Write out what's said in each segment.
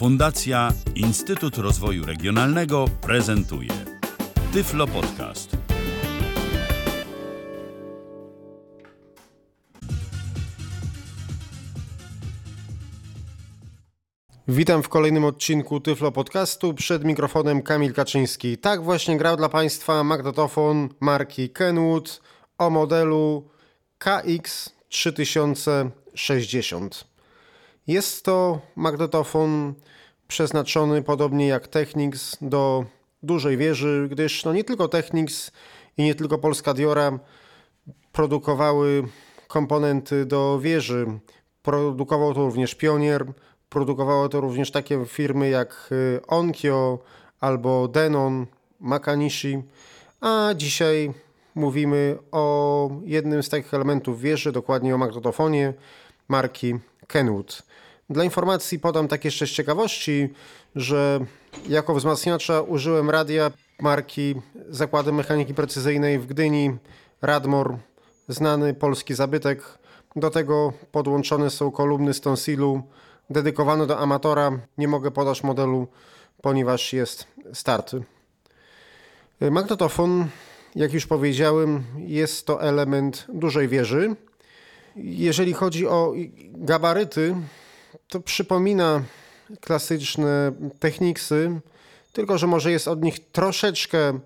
Fundacja Instytut Rozwoju Regionalnego prezentuje Tyflo Podcast. Witam w kolejnym odcinku Tyflo Podcastu. Przed mikrofonem Kamil Kaczyński. Tak właśnie grał dla Państwa magnetofon marki Kenwood o modelu KX3060. Jest to magnetofon przeznaczony, podobnie jak Technics, do dużej wieży, gdyż no nie tylko Technics i nie tylko Polska Diora produkowały komponenty do wieży. Produkował to również Pionier, produkowało to również takie firmy jak y, Onkyo albo Denon, Makanishi, a dzisiaj mówimy o jednym z takich elementów wieży, dokładnie o magnetofonie marki Kenwood. Dla informacji podam takie jeszcze z ciekawości, że jako wzmacniacza użyłem radia marki Zakłady Mechaniki Precyzyjnej w Gdyni, Radmor, znany polski zabytek. Do tego podłączone są kolumny Stonsilu dedykowane do amatora. Nie mogę podać modelu, ponieważ jest starty. Magnetofon, jak już powiedziałem, jest to element dużej wieży. Jeżeli chodzi o gabaryty, to przypomina klasyczne Technicsy, tylko że może jest od nich troszeczkę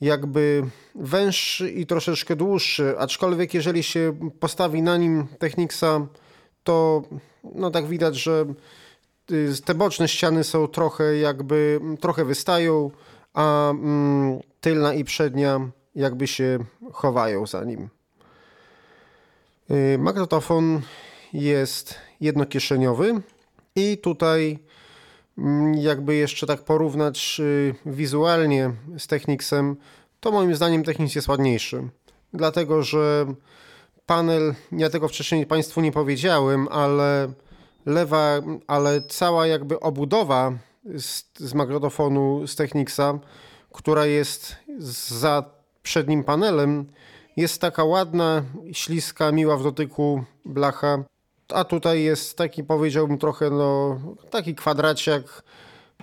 jakby węższy i troszeczkę dłuższy, aczkolwiek jeżeli się postawi na nim Technicsa, to no tak widać, że y, te boczne ściany są trochę jakby, trochę wystają, a mm, tylna i przednia jakby się chowają za nim. Y, magnetofon jest jednokieszeniowy i tutaj mm, jakby jeszcze tak porównać y, wizualnie z Technicsem, to moim zdaniem Technics jest ładniejszy. Dlatego, że panel, ja tego wcześniej Państwu nie powiedziałem, ale lewa, ale cała jakby obudowa z, z magnetofonu z Technicsa, która jest za przednim panelem, jest taka ładna, śliska, miła w dotyku blacha. A tutaj jest taki, powiedziałbym, trochę no, taki kwadraciak.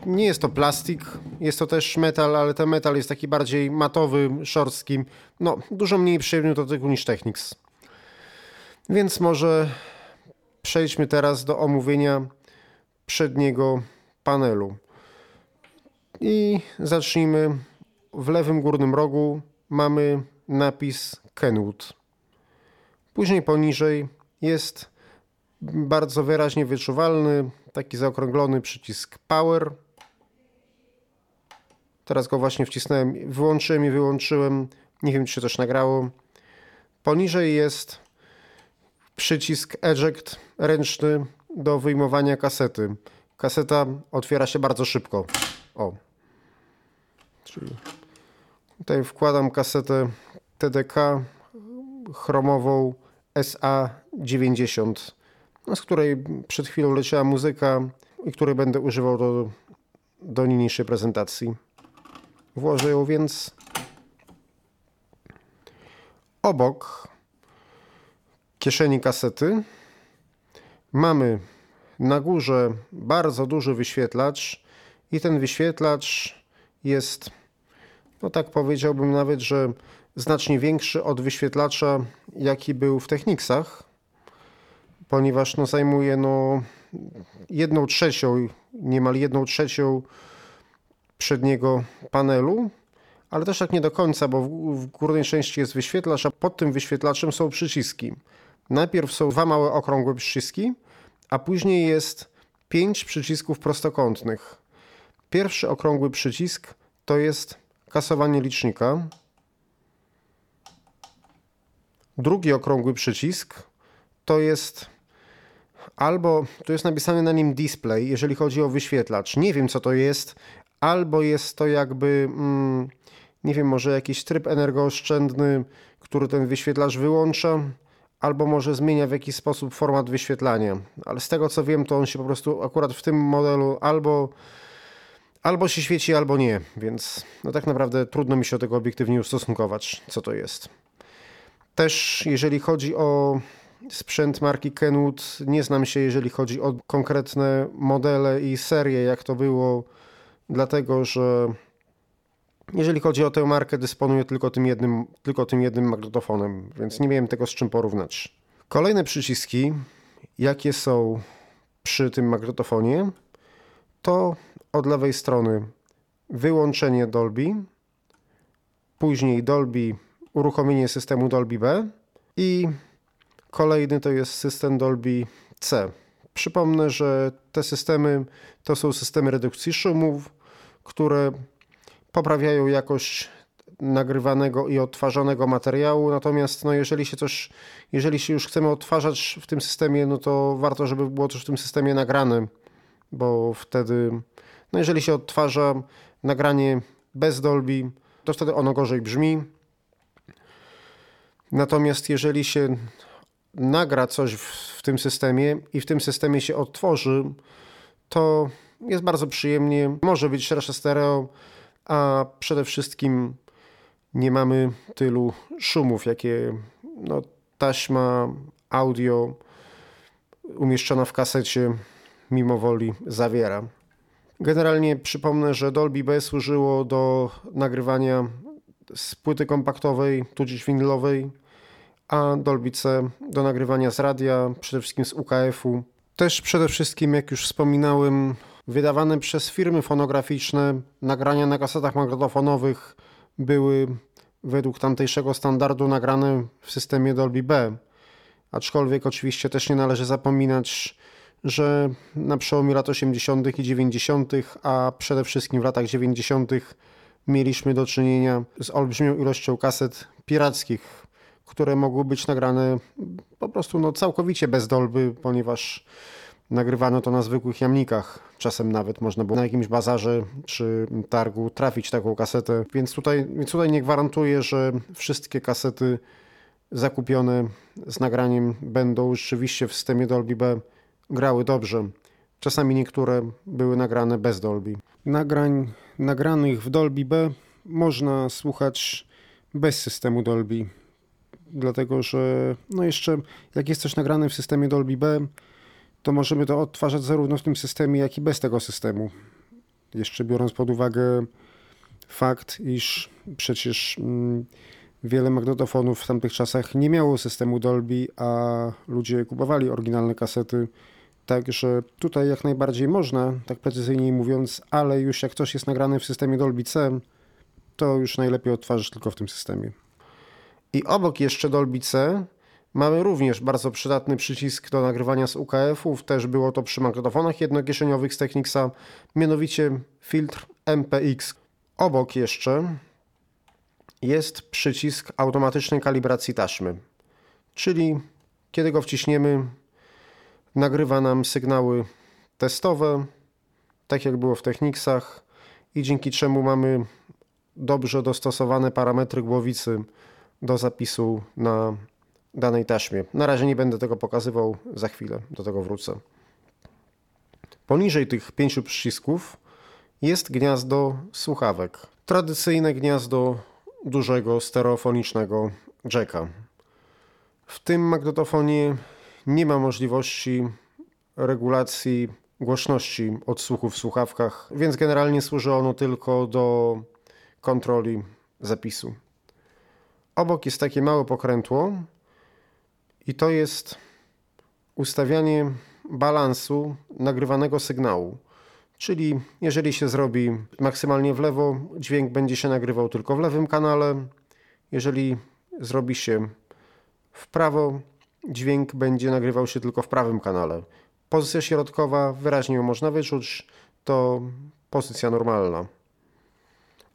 Nie jest to plastik, jest to też metal, ale ten metal jest taki bardziej matowy, szorstki. No, dużo mniej przyjemny do dotyku niż Technics. Więc może przejdźmy teraz do omówienia przedniego panelu. I zacznijmy. W lewym górnym rogu mamy napis Kenwood. Później poniżej jest bardzo wyraźnie wyczuwalny taki zaokrąglony przycisk Power. Teraz go właśnie wcisnąłem, wyłączyłem i wyłączyłem. Nie wiem, czy się też nagrało. Poniżej jest przycisk Eject ręczny do wyjmowania kasety. Kaseta otwiera się bardzo szybko. O. Czyli tutaj wkładam kasetę TDK chromową SA90, no, z której przed chwilą leciała muzyka i której będę używał do, do niniejszej prezentacji. Włożę ją więc obok kieszeni kasety. Mamy na górze bardzo duży wyświetlacz i ten wyświetlacz jest, no tak powiedziałbym nawet, że znacznie większy od wyświetlacza, jaki był w Technicsach, ponieważ no, zajmuje no, jedną trzecią, niemal jedną trzecią przedniego panelu, ale też tak nie do końca, bo w, w górnej części jest wyświetlacz, a pod tym wyświetlaczem są przyciski. Najpierw są dwa małe okrągłe przyciski, a później jest pięć przycisków prostokątnych. Pierwszy okrągły przycisk to jest kasowanie licznika. Drugi okrągły przycisk to jest albo tu jest napisane na nim display, jeżeli chodzi o wyświetlacz. Nie wiem co to jest, albo jest to jakby, mm, nie wiem, może jakiś tryb energooszczędny, który ten wyświetlacz wyłącza albo może zmienia w jakiś sposób format wyświetlania. Ale z tego co wiem, to on się po prostu akurat w tym modelu albo, albo się świeci, albo nie. Więc no tak naprawdę trudno mi się do tego obiektywnie ustosunkować, co to jest. Też jeżeli chodzi o sprzęt marki Kenwood. Nie znam się, jeżeli chodzi o konkretne modele i serie, jak to było, dlatego że jeżeli chodzi o tę markę, dysponuję tylko tym jednym, tylko tym jednym magnetofonem, więc nie miałem tego z czym porównać. Kolejne przyciski, jakie są przy tym magnetofonie, to od lewej strony wyłączenie Dolby, później Dolby, uruchomienie systemu Dolby B i kolejny to jest system Dolby C. Przypomnę, że te systemy to są systemy redukcji szumów, które poprawiają jakość nagrywanego i odtwarzanego materiału, natomiast no jeżeli się coś, jeżeli się już chcemy odtwarzać w tym systemie, no to warto, żeby było też w tym systemie nagrane, bo wtedy, no jeżeli się odtwarza nagranie bez Dolby, to wtedy ono gorzej brzmi. Natomiast jeżeli się nagra coś w, w tym systemie i w tym systemie się odtworzy, to jest bardzo przyjemnie. Może być szersze stereo, a przede wszystkim nie mamy tylu szumów, jakie no, taśma audio umieszczona w kasecie mimo woli zawiera. Generalnie przypomnę, że Dolby B służyło do nagrywania z płyty kompaktowej, tudzież winylowej, a Dolby C do nagrywania z radia, przede wszystkim z UKF-u. Też przede wszystkim, jak już wspominałem, wydawane przez firmy fonograficzne nagrania na kasetach magnetofonowych były według tamtejszego standardu nagrane w systemie Dolby B. Aczkolwiek oczywiście też nie należy zapominać, że na przełomie lat 80. i 90., a przede wszystkim w latach 90., mieliśmy do czynienia z olbrzymią ilością kaset pirackich, które mogły być nagrane po prostu no, całkowicie bez dolby, ponieważ nagrywano to na zwykłych jamnikach. Czasem nawet można było na jakimś bazarze czy targu trafić taką kasetę, więc tutaj, więc tutaj nie gwarantuję, że wszystkie kasety zakupione z nagraniem będą rzeczywiście w systemie Dolby B grały dobrze. Czasami niektóre były nagrane bez Dolby. Nagrań nagranych w Dolby B można słuchać bez systemu Dolby. Dlatego, że no jeszcze jak jest coś nagrane w systemie Dolby B, to możemy to odtwarzać zarówno w tym systemie, jak i bez tego systemu. Jeszcze biorąc pod uwagę fakt, iż przecież mm, wiele magnetofonów w tamtych czasach nie miało systemu Dolby, a ludzie kupowali oryginalne kasety. Także tutaj jak najbardziej można, tak precyzyjniej mówiąc, ale już jak coś jest nagrane w systemie Dolby C, to już najlepiej odtwarzać tylko w tym systemie. I obok jeszcze Dolby C Mamy również bardzo przydatny przycisk do nagrywania z UKF-ów, też było to przy magnetofonach jednokieszeniowych z Technicsa, mianowicie filtr MPX. Obok jeszcze jest przycisk automatycznej kalibracji taśmy, czyli kiedy go wciśniemy, nagrywa nam sygnały testowe, tak jak było w Technicsach i dzięki czemu mamy dobrze dostosowane parametry głowicy do zapisu na danej taśmie. Na razie nie będę tego pokazywał, za chwilę do tego wrócę. Poniżej tych pięciu przycisków jest gniazdo słuchawek. Tradycyjne gniazdo dużego stereofonicznego jacka. W tym magnetofonie nie ma możliwości regulacji głośności odsłuchu w słuchawkach, więc generalnie służy ono tylko do kontroli zapisu. Obok jest takie małe pokrętło, i to jest ustawianie balansu nagrywanego sygnału. Czyli jeżeli się zrobi maksymalnie w lewo, dźwięk będzie się nagrywał tylko w lewym kanale. Jeżeli zrobi się w prawo, dźwięk będzie nagrywał się tylko w prawym kanale. Pozycja środkowa, wyraźnie ją można wyczuć, to pozycja normalna.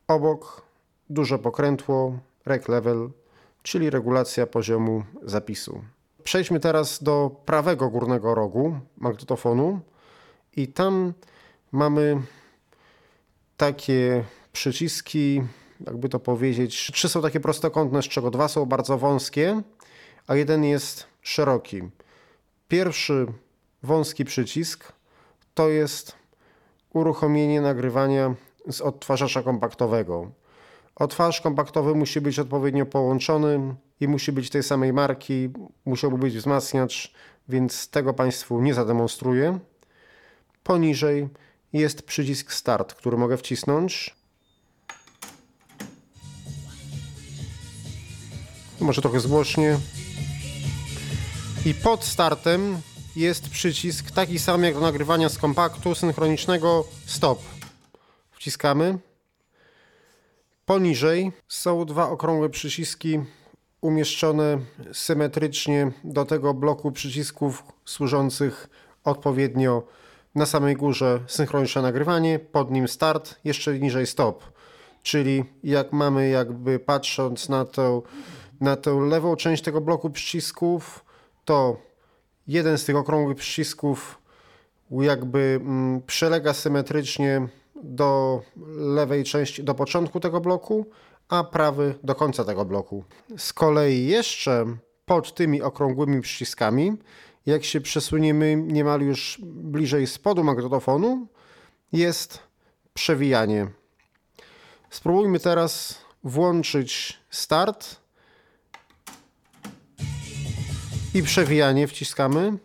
Obok duże pokrętło, rec level, czyli regulacja poziomu zapisu. Przejdźmy teraz do prawego górnego rogu magnetofonu i tam mamy takie przyciski, jakby to powiedzieć, trzy są takie prostokątne, z czego dwa są bardzo wąskie, a jeden jest szeroki. Pierwszy wąski przycisk to jest uruchomienie nagrywania z odtwarzacza kompaktowego. Odtwarzacz kompaktowy musi być odpowiednio połączony i musi być tej samej marki, musiałby być wzmacniacz, więc tego Państwu nie zademonstruję. Poniżej jest przycisk Start, który mogę wcisnąć. Może trochę zgłośnie. I pod startem jest przycisk taki sam jak do nagrywania z kompaktu synchronicznego Stop. Wciskamy. Poniżej są dwa okrągłe przyciski umieszczone symetrycznie do tego bloku przycisków służących odpowiednio na samej górze synchroniczne nagrywanie, pod nim start, jeszcze niżej stop. Czyli jak mamy jakby patrząc na, to, na tę lewą część tego bloku przycisków, to jeden z tych okrągłych przycisków jakby mm, przelega symetrycznie do lewej części, do początku tego bloku, a prawy do końca tego bloku. Z kolei jeszcze pod tymi okrągłymi przyciskami, jak się przesuniemy niemal już bliżej spodu magnetofonu, jest przewijanie. Spróbujmy teraz włączyć start i przewijanie wciskamy.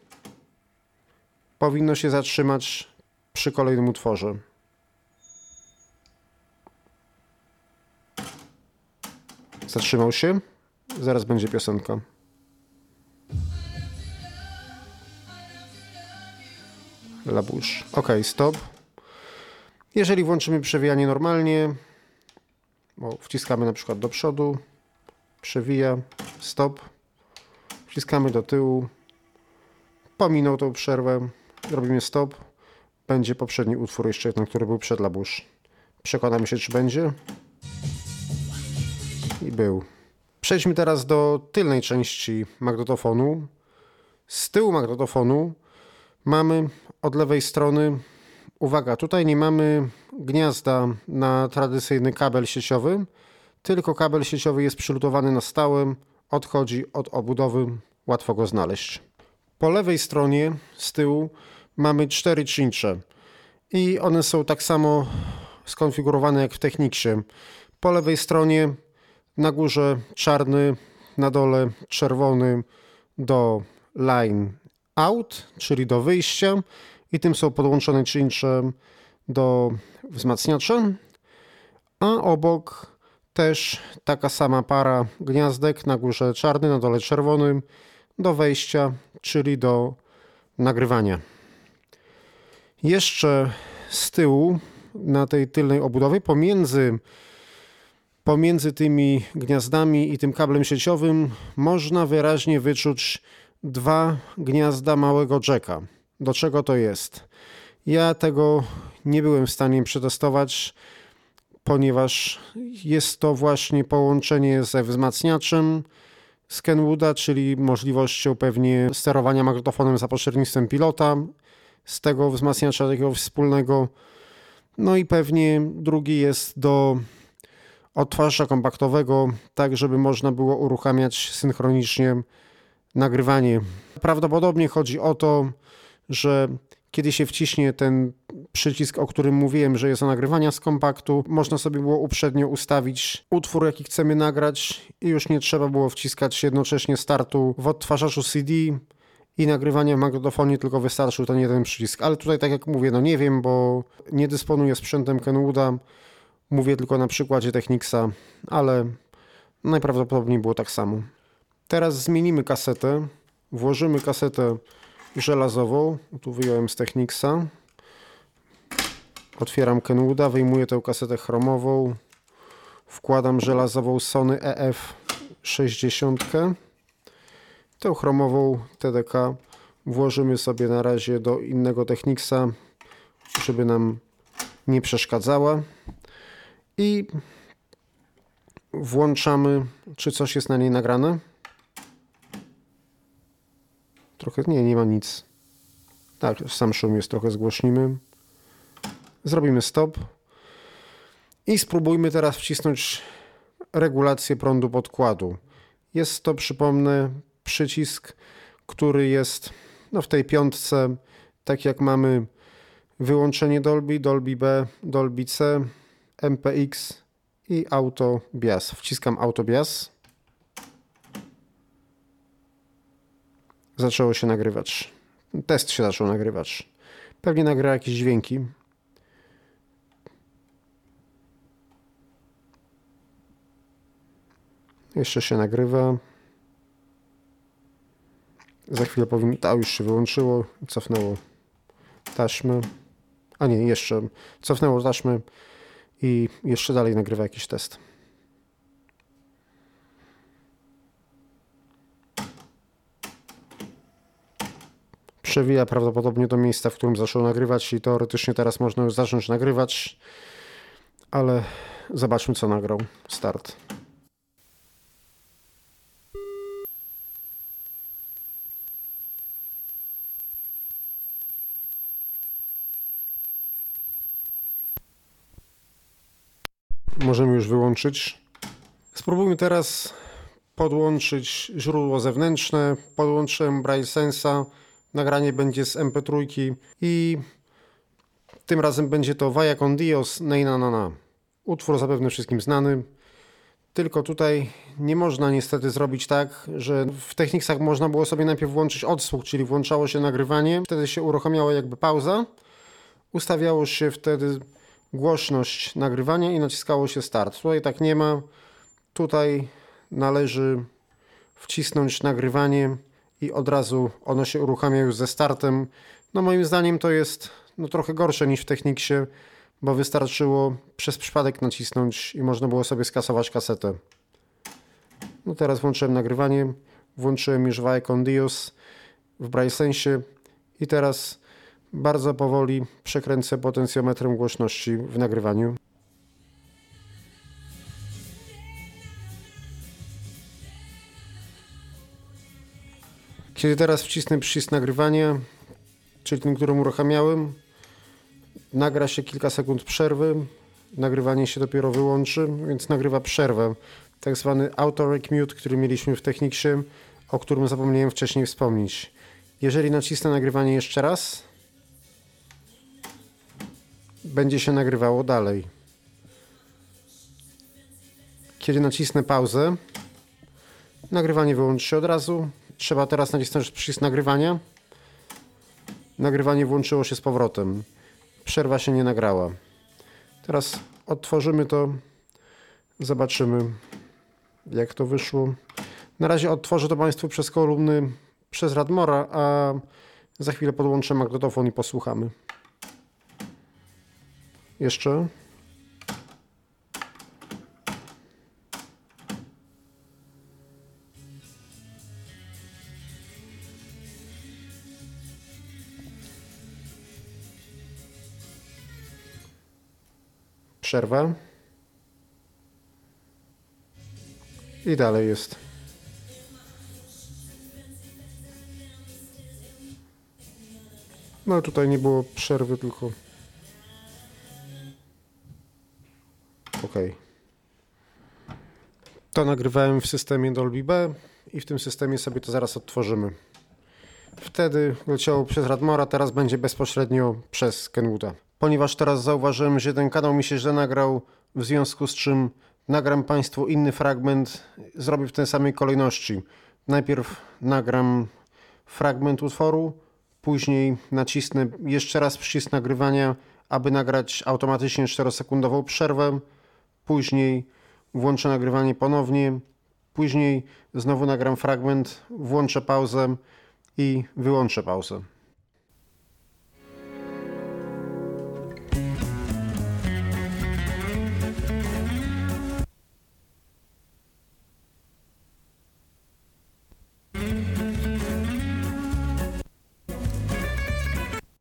Powinno się zatrzymać przy kolejnym utworze. Zatrzymał się. Zaraz będzie piosenka. Labusz. Ok, stop. Jeżeli włączymy przewijanie normalnie, bo wciskamy na przykład do przodu, przewija, stop, wciskamy do tyłu, pominął tą przerwę, robimy stop, będzie poprzedni utwór jeszcze jeden, który był przed labusz. Przekonamy się, czy będzie był. Przejdźmy teraz do tylnej części magnetofonu. Z tyłu magnetofonu mamy od lewej strony, uwaga, tutaj nie mamy gniazda na tradycyjny kabel sieciowy, tylko kabel sieciowy jest przylutowany na stałym, odchodzi od obudowy, łatwo go znaleźć. Po lewej stronie z tyłu mamy cztery cincze i one są tak samo skonfigurowane jak w Techniksie. Po lewej stronie na górze czarny, na dole czerwony do line out, czyli do wyjścia. I tym są podłączone czyncze do wzmacniacza, a obok też taka sama para gniazdek, na górze czarny, na dole czerwony. Do wejścia, czyli do nagrywania. Jeszcze z tyłu na tej tylnej obudowie pomiędzy Pomiędzy tymi gniazdami i tym kablem sieciowym można wyraźnie wyczuć dwa gniazda małego jacka. Do czego to jest? Ja tego nie byłem w stanie przetestować, ponieważ jest to właśnie połączenie ze wzmacniaczem z Kenwooda, czyli możliwością pewnie sterowania magnetofonem za pośrednictwem pilota z tego wzmacniacza takiego wspólnego. No i pewnie drugi jest do odtwarzacza kompaktowego, tak żeby można było uruchamiać synchronicznie nagrywanie. Prawdopodobnie chodzi o to, że kiedy się wciśnie ten przycisk, o którym mówiłem, że jest do nagrywania z kompaktu, można sobie było uprzednio ustawić utwór, jaki chcemy nagrać i już nie trzeba było wciskać jednocześnie startu w odtwarzaczu CD i nagrywania w magnetofonie, tylko wystarczył ten jeden przycisk. Ale tutaj, tak jak mówię, no nie wiem, bo nie dysponuję sprzętem Kenwooda, Mówię tylko na przykładzie Technicsa, ale najprawdopodobniej było tak samo. Teraz zmienimy kasetę. Włożymy kasetę żelazową. Tu wyjąłem z Technicsa. Otwieram Kenwooda, wyjmuję tę kasetę chromową. Wkładam żelazową Sony EF 60. Tę chromową TDK włożymy sobie na razie do innego Technicsa, żeby nam nie przeszkadzała i włączamy, czy coś jest na niej nagrane. Trochę, nie, nie ma nic. Tak, sam szum jest, trochę zgłośnimy. Zrobimy stop. I spróbujmy teraz wcisnąć regulację prądu podkładu. Jest to, przypomnę, przycisk, który jest no, w tej piątce, tak jak mamy wyłączenie Dolby, Dolby B, Dolby C, MPX i auto bias. Wciskam auto bias. Zaczęło się nagrywać. Test się zaczął nagrywać. Pewnie nagra jakieś dźwięki. Jeszcze się nagrywa. Za chwilę powiem, a już się wyłączyło, cofnęło taśmy. A nie, jeszcze cofnęło taśmy i jeszcze dalej nagrywa jakiś test. Przewija prawdopodobnie do miejsca, w którym zaczął nagrywać i teoretycznie teraz można już zacząć nagrywać, ale zobaczmy co nagrał. Start. Wyłączyć. Spróbujmy teraz podłączyć źródło zewnętrzne. Podłączyłem Braille Sensa. Nagranie będzie z MP3 i tym razem będzie to Vaya con Dios Neina Nana. Utwór zapewne wszystkim znany. Tylko tutaj nie można niestety zrobić tak, że w Technicsach można było sobie najpierw włączyć odsłuch, czyli włączało się nagrywanie, wtedy się uruchamiała jakby pauza, ustawiało się wtedy głośność nagrywania i naciskało się start. Tutaj tak nie ma. Tutaj należy wcisnąć nagrywanie i od razu ono się uruchamia już ze startem. No moim zdaniem to jest no, trochę gorsze niż w Techniksie, bo wystarczyło przez przypadek nacisnąć i można było sobie skasować kasetę. No teraz włączyłem nagrywanie, włączyłem już Vae con Dios w Braillesensie i teraz bardzo powoli przekręcę potencjometrem głośności w nagrywaniu. Kiedy teraz wcisnę przycisk nagrywania, czyli ten, który uruchamiałem, nagra się kilka sekund przerwy, nagrywanie się dopiero wyłączy, więc nagrywa przerwę. Tak zwany auto rec mute, który mieliśmy w Techniksie, o którym zapomniałem wcześniej wspomnieć. Jeżeli nacisnę nagrywanie jeszcze raz, będzie się nagrywało dalej. Kiedy nacisnę pauzę, nagrywanie wyłączy się od razu. Trzeba teraz nacisnąć przycisk nagrywania. Nagrywanie włączyło się z powrotem. Przerwa się nie nagrała. Teraz otworzymy to, zobaczymy jak to wyszło. Na razie odtworzę to Państwu przez kolumny przez Radmora, a za chwilę podłączę magnetofon i posłuchamy. Jeszcze. Przerwa. I dalej jest. No tutaj nie było przerwy, tylko OK. To nagrywałem w systemie Dolby B i w tym systemie sobie to zaraz odtworzymy. Wtedy leciało przez Radmora, teraz będzie bezpośrednio przez Kenwooda. Ponieważ teraz zauważyłem, że ten kanał mi się źle nagrał, w związku z czym nagram Państwu inny fragment, zrobię w tej samej kolejności. Najpierw nagram fragment utworu, później nacisnę jeszcze raz przycisk nagrywania, aby nagrać automatycznie 4-sekundową przerwę później włączę nagrywanie ponownie, później znowu nagram fragment, włączę pauzę i wyłączę pauzę.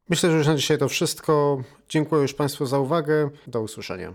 Myślę, że już na dzisiaj to wszystko. Dziękuję już Państwu za uwagę. Do usłyszenia.